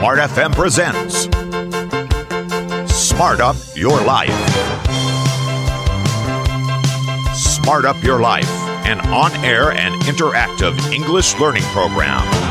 Smart FM presents Smart Up Your Life. Smart Up Your Life, an on air and interactive English learning program.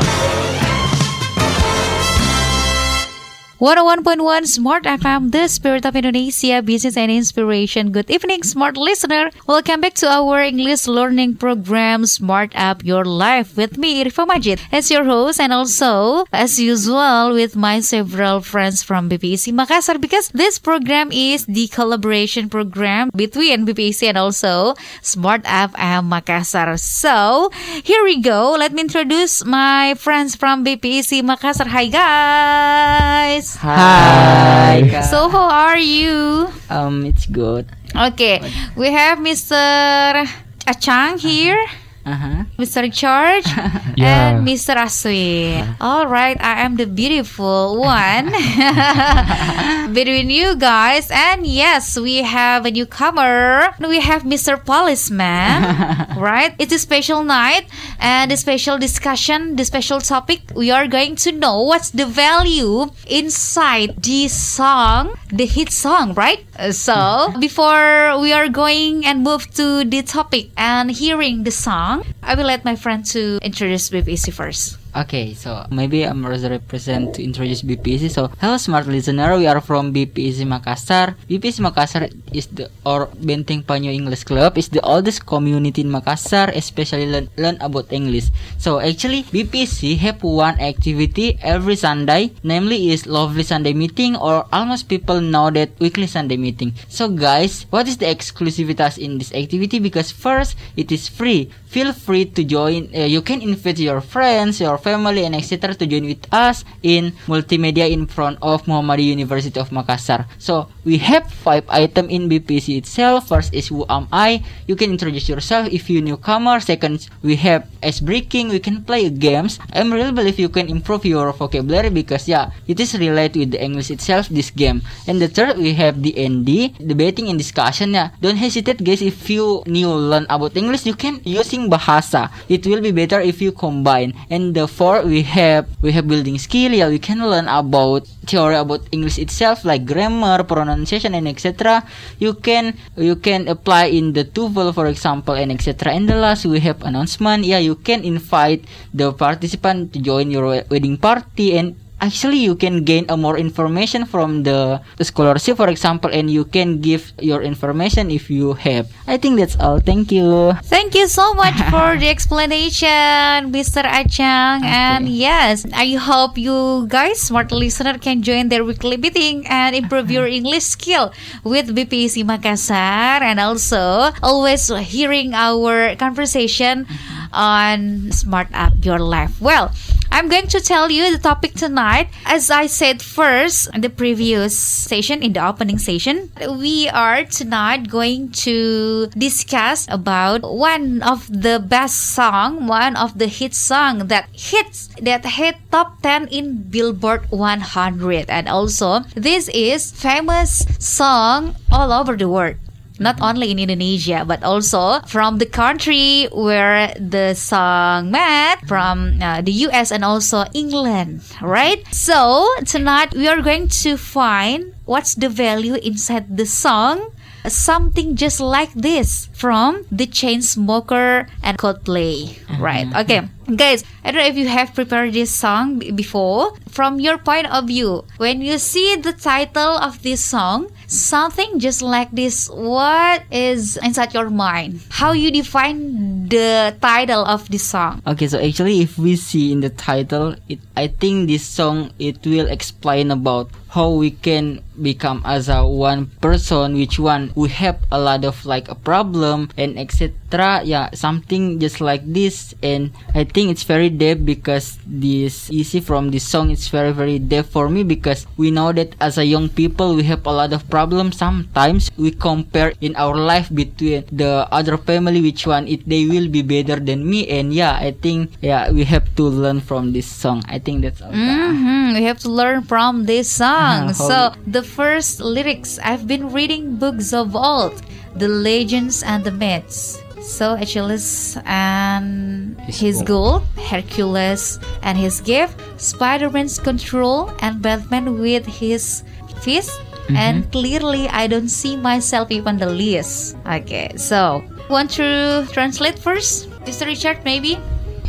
101.1 Smart FM, the spirit of Indonesia, business and inspiration. Good evening, smart listener. Welcome back to our English learning program, Smart Up Your Life, with me, Irifa Majid, as your host, and also, as usual, with my several friends from BPC Makassar, because this program is the collaboration program between BPC and also Smart FM Makassar. So, here we go. Let me introduce my friends from BPC Makassar. Hi, guys. Hi. So how are you? Um, it's good. Okay, we have Mr. Achang here. Uh huh. Mr. George Yeah. and Mr. Aswi. All right, I am the beautiful one between you guys. And yes, we have a newcomer. We have Mr. Policeman. right? It's a special night and a special discussion, the special topic. We are going to know what's the value inside the song, the hit song, right? So, before we are going and move to the topic and hearing the song, I will let my friend to introduce BPC first. Okay, so maybe I'm represent to introduce BPC. So, hello smart listener, we are from BPC Makassar. BPC Makassar is the or Benteng Panyo English Club is the oldest community in Makassar, especially learn, learn about English. So, actually BPC have one activity every Sunday, namely is Lovely Sunday Meeting or almost people know that weekly Sunday meeting. So, guys, what is the exclusivitas in this activity? Because first, it is free. Feel free to join. Uh, you can invite your friends, your family, and etc. to join with us in multimedia in front of Muhammadiyah University of Makassar. So we have five item in BPC itself. First is who am I? You can introduce yourself if you newcomer. Second, we have ice breaking. We can play games. I'm really believe you can improve your vocabulary because yeah, it is related with the English itself. This game. And the third, we have the ND, debating and discussion. Yeah, don't hesitate, guys. If you new learn about English, you can using bahasa. It will be better if you combine. And the fourth, we have we have building skill. Yeah, we can learn about theory about English itself, like grammar, pronunciation, and etc. You can you can apply in the TOEFL, for example, and etc. And the last, we have announcement. Yeah, you can invite the participant to join your wedding party and actually you can gain a more information from the, the scholarship. For example and you can give your information if you have. I think that's all. Thank you. Thank you so much for the explanation, Mr. Achang. And yes, I hope you guys, smart listener, can join their weekly meeting and improve your uh-huh. English skill with BPC Makassar. And also always hearing our conversation mm-hmm. on Smart Up Your Life. Well, I'm going to tell you the topic tonight. As I said first in the previous session, in the opening session, we are tonight going to discuss about one of the best song, one of the hit song that hits that hit top 10 in Billboard 100. And also, this is famous song all over the world not only in Indonesia but also from the country where the song met from uh, the US and also England right? So tonight we are going to find what's the value inside the song. Something just like this from the Chainsmoker and Coldplay right? Okay guys I don't know if you have prepared this song b- before from your point of view when you see the title of this song something just like this what is inside your mind? How you define the title of this song? Okay so actually if we see in the title it i think this song it will explain about how we can become as a one person which one we have a lot of like a problem and etc yeah something just like this. And i think it's very deep because this easy from this song it's very very deep for me because we know that as a young people we have a lot of problems. Sometimes we compare in our life between the other family which one it they will be better than me. And yeah i think yeah we have to learn from this song. I think that's all. Hmm we have to learn from this song. So the first lyrics i've been reading books of old the legends and the myths So Achilles and His his, gold. gold, Hercules and his gift, Spider-Man's control, and Batman with his fist. And clearly, I don't see myself even the least. Okay, so want to translate first, Mr. Richard? Maybe.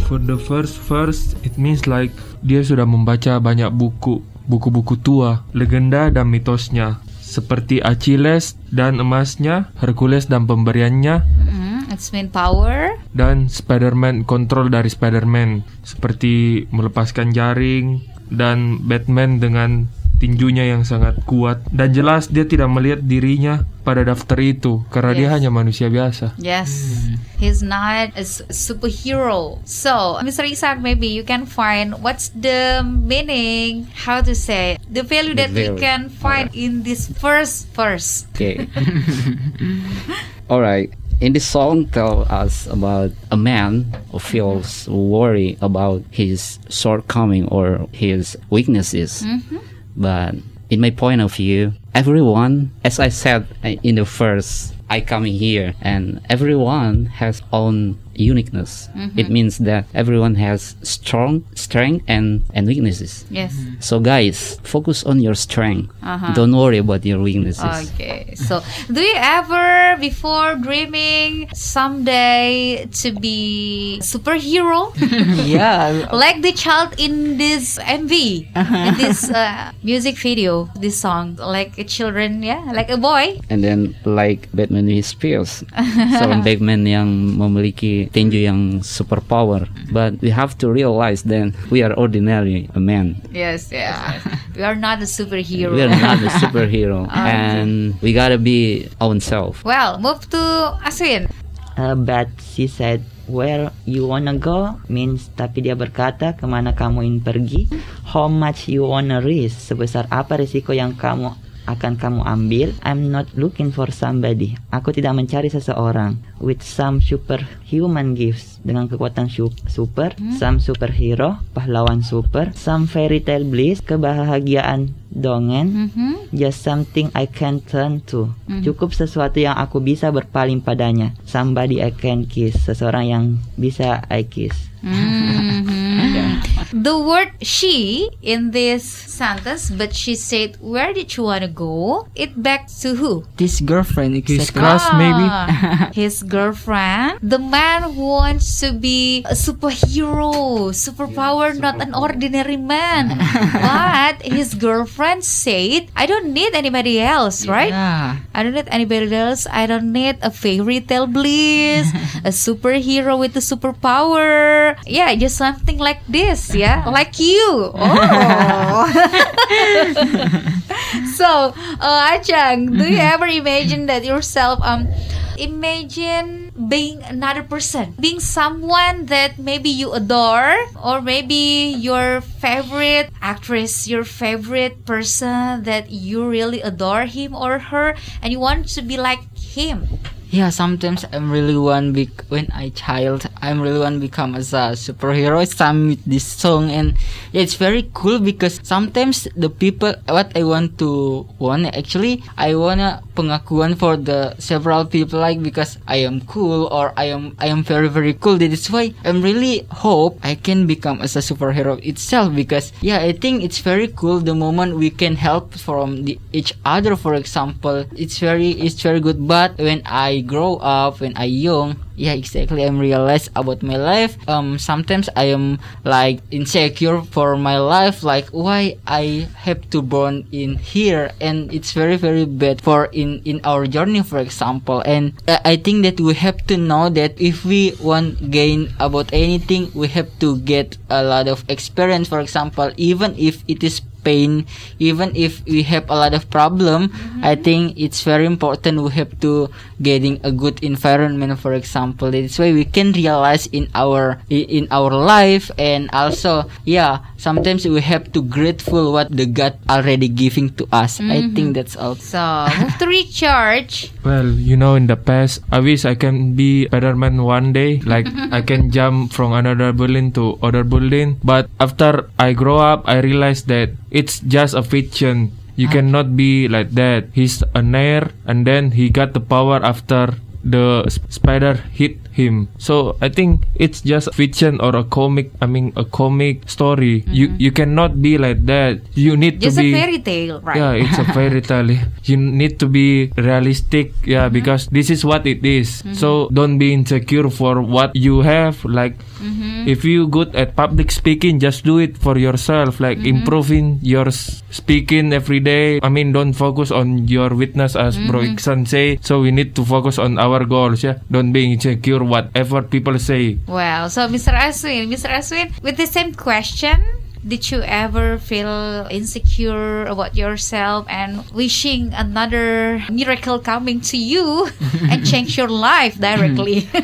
For the first verse, it means like dia sudah membaca banyak buku, buku-buku tua, legenda dan mitosnya, seperti Achilles dan emasnya, Hercules dan pemberiannya, Mean power. dan Spider-Man kontrol dari Spider-Man, seperti melepaskan jaring dan Batman dengan tinjunya yang sangat kuat. Dan jelas dia tidak melihat dirinya pada daftar itu karena dia Yes. hanya manusia biasa. Yes, he's not a superhero. So, Mr. Isak, maybe you can find what's the meaning, how to say, the value The that we value. can find in this first verse. Okay. All right. In this song, tell us about a man who feels worry about his shortcoming or his weaknesses. Mm-hmm. But in my point of view, everyone, as I said in the first, I coming here, and everyone has own uniqueness. It means that everyone has strong strength and and weaknesses. Yes. So guys, focus on your strength. Uh-huh. Don't worry about your weaknesses. Okay, so do you ever, before dreaming someday to be superhero, yeah. like the child in this MV, in this uh, music video, this song, like a children, yeah, like a boy. And then like Batman with spears. Seorang Batman yang memiliki tinju yang superpower. But we have to realize then we are ordinary a man. Yes, yeah. we are not a superhero. We are not a superhero. and we gotta be ourselves. well, move to Aswin. Uh, but she said, where you wanna go means tapi dia berkata ke mana kamu ingin pergi, how much you wanna risk, sebesar apa risiko yang kamu akan kamu ambil. I'm not looking for somebody. Aku tidak mencari seseorang with some superhuman gifts dengan kekuatan su- super, some superhero, pahlawan super, some fairy tale bliss, kebahagiaan dongeng, Mhm. Just something I can turn to. Cukup sesuatu yang aku bisa berpaling padanya. Somebody I can kiss. Seseorang yang bisa I kiss. Mhm. The word she in this sentence, but she said, Where did you want to go? It back to who? This girlfriend His exactly. crush maybe. Ah, his girlfriend. The man who wants to be a superhero, superpower, not an ordinary man. but his girlfriend said, I don't need anybody else, right? Yeah. I don't need anybody else. I don't need a fairy tale bliss, a superhero with a superpower. Yeah, just something like this, yeah, like you. Oh. so, uh, Ajang, do you ever imagine that yourself? Um, imagine being another person, being someone that maybe you adore, or maybe your favorite actress, your favorite person that you really adore him or her, and you want to be like him. Yeah, sometimes I'm really want bec- when I child I'm really want become as a superhero. Some with this song and yeah, it's very cool because sometimes the people what I want to want actually I wanna pengakuan for the several people like because I am cool or I am I am very very cool. That is why I'm really hope I can become as a superhero itself because yeah I think it's very cool the moment we can help from the each other. For example, it's very it's very good. But when I grow up, when I young, yeah exactly I'm realize about my life. Um, sometimes I am like insecure for my life. Like why I have to born in here and it's very very bad for in in our journey for example and i think that we have to know that if we want gain about anything we have to get a lot of experience for example even if it is pain even if we have a lot of problem mm-hmm. i think it's very important we have to getting a good environment for example that's why we can realize in our in our life and also yeah sometimes we have to grateful what the god already giving to us i mm-hmm. think that's all So, move to Richard. Well, you know, in the past, I wish I can be Spider-Man one day. Like, I can jump from another building to other building. But after I grow up, I realized that it's just a fiction. You ah. cannot be like that. He's an heir, and then he got the power after the spider hit him. So I think it's just fiction or a comic. I mean, a comic story. You mm-hmm. you cannot be like that. You need Just to a be. fairy tale, right? Yeah, it's a fairy tale. You need to be realistic, yeah, Mm-hmm. because this is what it is. Mm-hmm. So don't be insecure for what you have. Like, Mm-hmm. if you good at public speaking, just do it for yourself. Like Mm-hmm. improving your speaking every day. I mean, don't focus on your witness, as Bro Mm-hmm. Iksan say. So we need to focus on our goals. Yeah, don't be insecure whatever people say. Well, So, Mr. Aswin, Mr. Aswin, with the same question, did you ever feel insecure about yourself and wishing another miracle coming to you and change your life directly?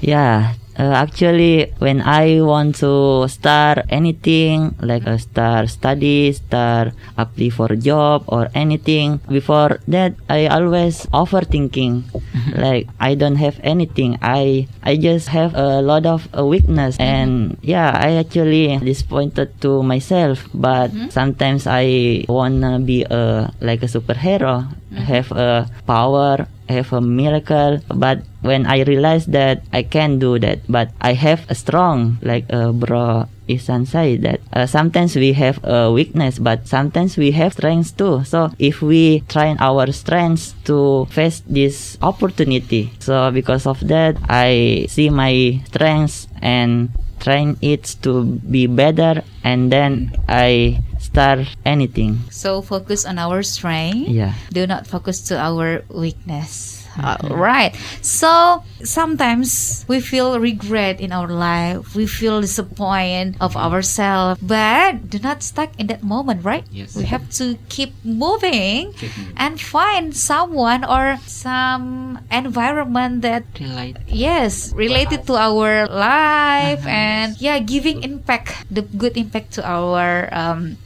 Yeah, uh, actually, when I want to start anything, like uh, start study, start apply for job or anything, before that I always overthinking. like I don't have anything. I I just have a lot of uh, weakness, and yeah, I actually disappointed to myself. But sometimes I wanna be a like a superhero, have a power have a miracle but when i realized that i can do that but i have a strong like a uh, bro Isan said that uh, sometimes we have a weakness but sometimes we have strengths too. So if we train our strengths to face this opportunity so because of that i see my strengths and train it to be better and then i start anything. So, focus on our strength. yeah. Do not focus to our weakness. All right so sometimes we feel regret in our life. We feel disappointed of ourselves. But do not stuck in that moment right? Yes. we have to keep moving Keep moving. and find someone or some environment that Relate. yes related to our life and yeah giving impact the good impact to our um,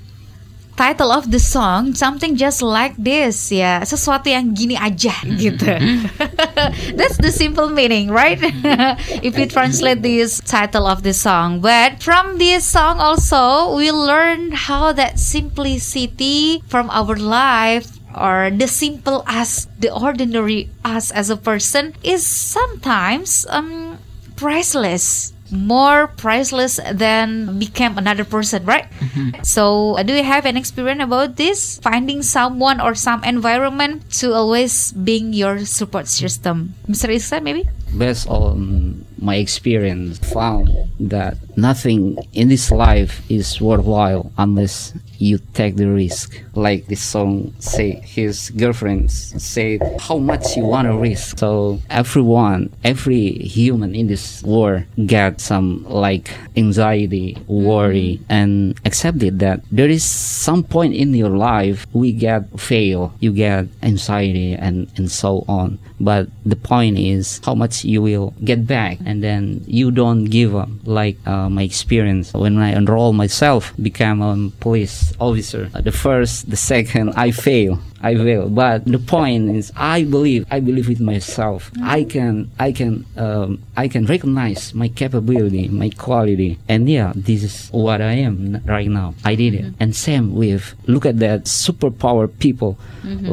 title of the song something just like this ya. Sesuatu yang gini aja gitu. That's the simple meaning right? If we translate this title of the song. But from this song also we learn how that simplicity from our life or the simple us the ordinary us as a person is sometimes um priceless more priceless than became another person right? So uh, do you have an experience about this? Finding someone or some environment to always being your support system. Mr isa maybe? Based on my experience found that nothing in this life is worthwhile unless you take the risk. Like this song say his girlfriend said how much you want to risk? So everyone every human in this world get some like anxiety worry and accepted that there is some point in your life we get fail you get anxiety and and so on. But the point is how much you will get back and then you don't give up like uh, my experience. When i enroll myself become a police officer Uh, the first the second i fail i fail but the point is i believe i believe with myself. I can i can um, i can recognize my capability my quality. And yeah this is what i am right now. I did it. And same with look at that superpower people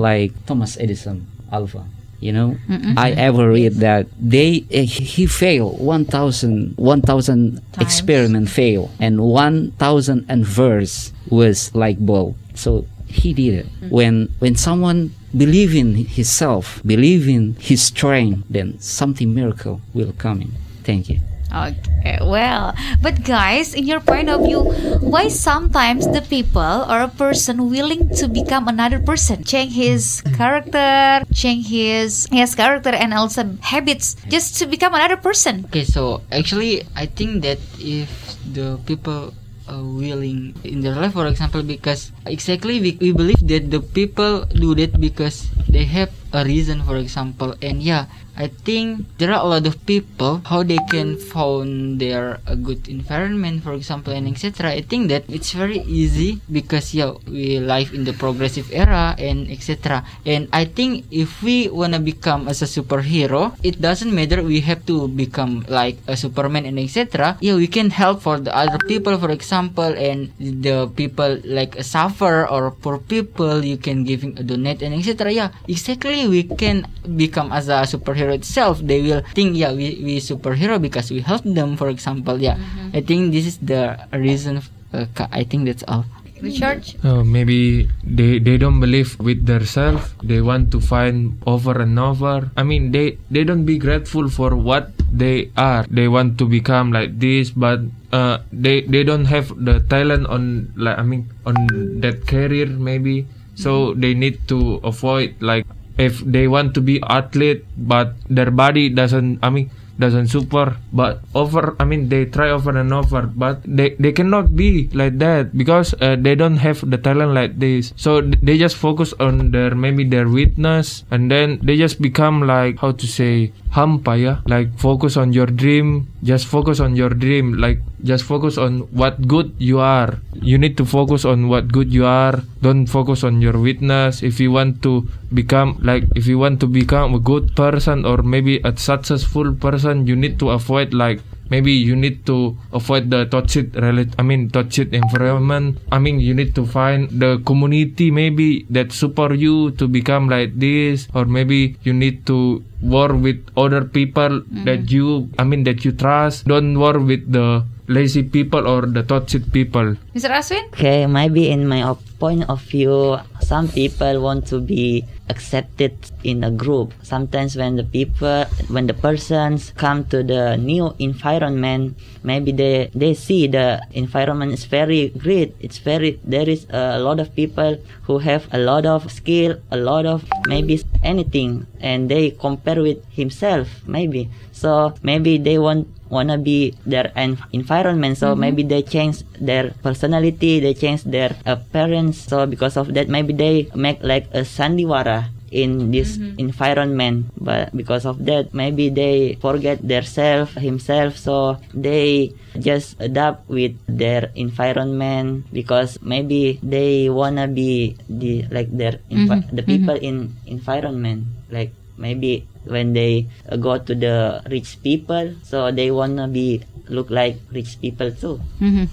like thomas edison alpha you know? I ever read that they eh, he failed 1000 1000 experiment fail and 1000 and verse was like bull so he did it. When when someone believe in himself believe in his strength then something miracle will come in. Thank you Okay, well, but guys, in your point of view, why sometimes the people or a person willing to become another person, change his character, change his his character and also habits, just to become another person? Okay, so actually, I think that if the people are willing in their life, for example, because exactly we, we believe that the people do that because they have a reason, for example, and yeah, I think there are a lot of people how they can found their a good environment, for example, and etc. I think that it's very easy because yeah, we live in the progressive era and etc. And I think if we wanna become as a superhero, it doesn't matter we have to become like a Superman and etc. Yeah, we can help for the other people, for example, and the people like suffer or poor people, you can giving a donate and etc. Yeah, exactly. we can become as a superhero itself they will think yeah we we superhero because we help them for example yeah i think this is the reason uh, i think that's all Richard? Uh, maybe they they don't believe with themselves. They want to find over and over. I mean, they they don't be grateful for what they are. They want to become like this, but uh, they they don't have the talent on like I mean on that career maybe. So they need to avoid like if they want to be athlete, but their body doesn't. I mean doesn't super but over i mean they try over and over but they they cannot be like that because uh, they don't have the talent like this. So they just focus on their maybe their weakness and then they just become like how to say hampa ya like focus on your dream just focus on your dream like just focus on what good you are. You need to focus on what good you are. Don't focus on your weakness. If you want to become like if you want to become a good person or maybe a successful person you need to avoid like maybe you need to avoid the toxic rela- I mean toxic environment. I mean you need to find the community maybe that support you to become like this. Or maybe you need to work with other people mm-hmm. that you I mean that you trust. Don't work with the lazy people or the toxic people Mr. Aswin? Okay, maybe in my op- point of view, some people want to be accepted in a group. Sometimes when the people, when the persons come to the new environment, maybe they they see the environment is very great. It's very there is a lot of people who have a lot of skill, a lot of maybe anything, and they compare with himself maybe. So maybe they want wanna be their en- environment. So mm-hmm. maybe they change their personality they change their appearance. So because of that maybe they make like a sandiwara in this mm-hmm. environment. But because of that maybe they forget their self himself. So they just adapt with their environment because maybe they wanna be the like their envi- mm-hmm. the people in environment. Like maybe when they uh, go to the rich people. So they wanna be look like rich people too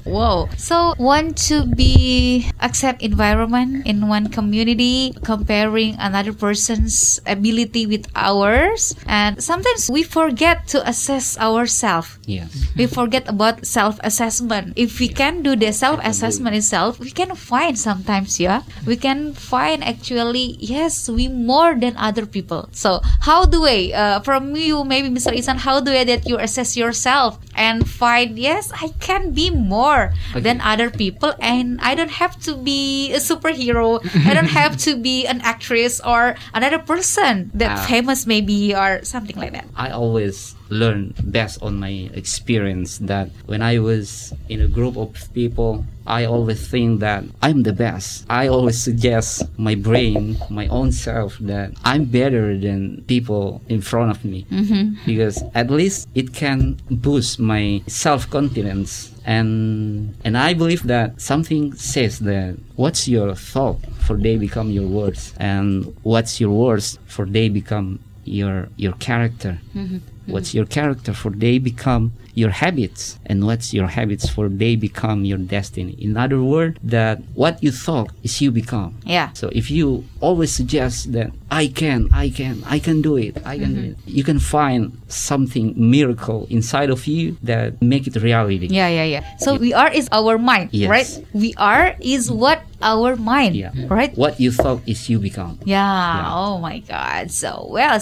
Whoa. So want to be accept environment in one community, comparing another person's ability with ours. And sometimes we forget to assess ourselves. Yes. We forget about self-assessment. If we can do the self-assessment itself, we can find sometimes, yeah. We can find actually, yes, we more than other people. So how do I, uh, from you, maybe Mr. Isan, how do I that you assess yourself and find, yes, I can be more than other people and I don't have to be a superhero. I don't have to be an actress or another person that Ah. famous maybe or something like that. I always learn based on my experience that when I was in a group of people, I always think that I'm the best. I always suggest my brain, my own self, that I'm better than people in front of me mm-hmm. because at least it can boost my self confidence. And and I believe that something says that what's your thought for they become your words, and what's your words for they become your your character mm-hmm. what's your character for they become your habits and what's your habits for they become your destiny in other words that what you thought is you become Yeah. so if you always suggest that i can i can i can do it i can do mm-hmm. it you can find something miracle inside of you that make it reality Yeah, yeah, yeah. So we are is our mind, Yes. right? We are is what our mind, Yeah. Hmm. right? what you thought is you become Yeah. Oh my God. So well.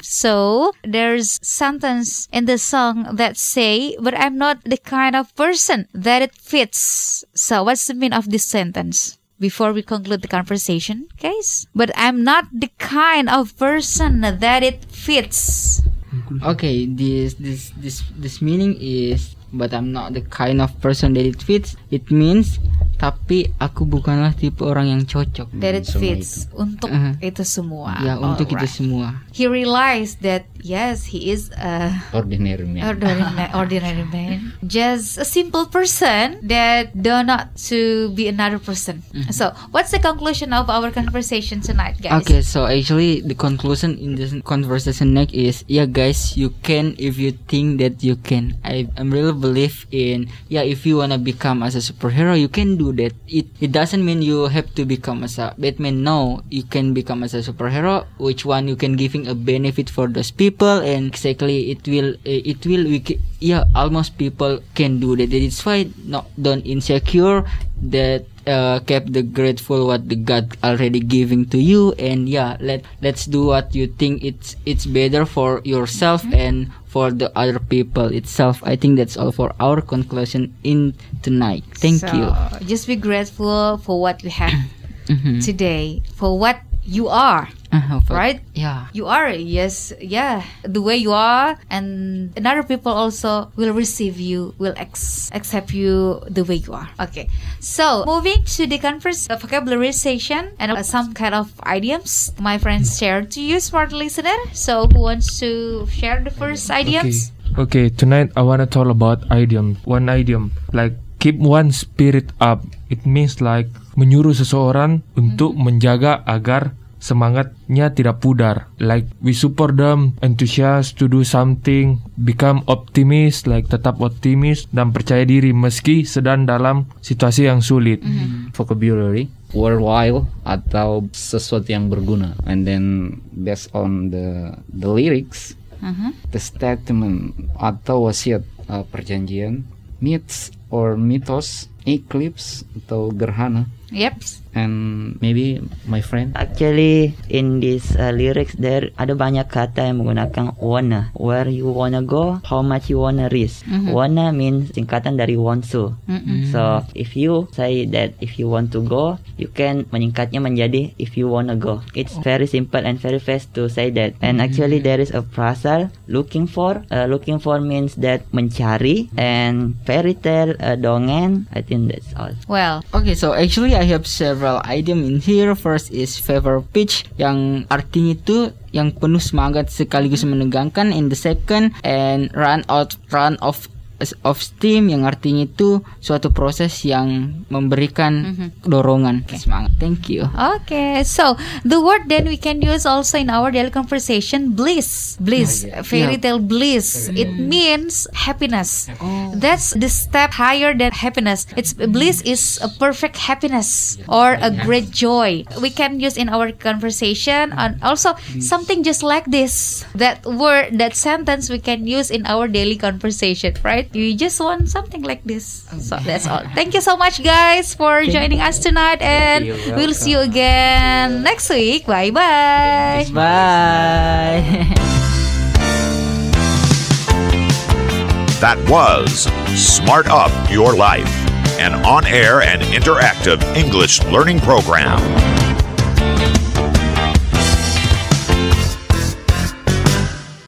So there's sentence in the song that say, "But I'm not the kind of person that it fits." So what's the meaning of this sentence? Before we conclude the conversation, guys. But I'm not the kind of person that it fits. Okay, this this this this meaning is but I'm not the kind of person that it fits. It means tapi aku bukanlah tipe orang yang cocok. That it fits untuk Uh-huh. itu semua. Ya, untuk kita Alright. semua. he realized that yes, he is a Ordinary man. ordinary man, ordinary man. Just a simple person that do not to be another person. Mm-hmm. So, what's the conclusion of our conversation tonight, guys? Okay, so actually the conclusion in this conversation next is yeah guys you can if you think that you can. I I'm really believe in yeah if you wanna become as a superhero you can do that. It it doesn't mean you have to become as a Batman. No, you can become as a superhero. Which one you can giving a benefit for those people and exactly it will eh, it will we yeah almost people can do that. It's why not don't insecure that uh, kept the grateful what the God already giving to you and yeah let let's do what you think it's it's better for yourself and for the other people itself I think that's all for our conclusion in tonight thank So, you Just be grateful for what we have Mhm. today, for what you are. Uh-huh, Right? yeah You are, yes, yeah, the way you are, and another people also will receive you, will ex- accept you the way you are. Okay, so moving to the converse uh, vocabulary session and uh, some kind of idioms my friends shared to you, smart listener. So, who wants to share the first idioms? Okay, tonight I wanna talk about idiom. One idiom like keep one spirit up. It means like menyuruh seseorang untuk menjaga agar semangatnya tidak pudar. Like we support them, enthusiast to do something, become optimist, like tetap optimis dan percaya diri meski sedang dalam situasi yang sulit. vocabulary worthwhile atau sesuatu yang berguna and then based on the the lyrics Mhm. the statement atau wasiat uh, perjanjian myths or mythos eclipse atau gerhana Yep. and maybe my friend Actually, in this uh, lyrics there ada banyak kata yang menggunakan wanna. Where you wanna go, how much you wanna risk. Wanna means singkatan dari want to. So if you say that if you want to go, you can menyingkatnya menjadi if you wanna go. It's very simple and very fast to say that. And actually there is a phrasal looking for. Uh, looking for means that mencari and fairy tale uh, dongeng. I think that's all. Well, Okay, so actually I have several idiom in here. First is fever pitch yang artinya itu yang penuh semangat sekaligus menegangkan. And the second and run out run off of steam yang artinya itu suatu proses yang memberikan dorongan semangat. Thank you. Okay, so the word then we can use also in our daily conversation bliss. Bliss, fairy tale bliss. It means happiness. That's the step higher than happiness. It's bliss is a perfect happiness or a great joy. We can use in our conversation and also something just like this. That word, that sentence we can use in our daily conversation, right? You just want something like this. So that's all. Thank you so much guys for joining us tonight and You're we'll see you again next week. Bye bye. Bye. That was Smart Up Your Life, an on air and interactive English learning program.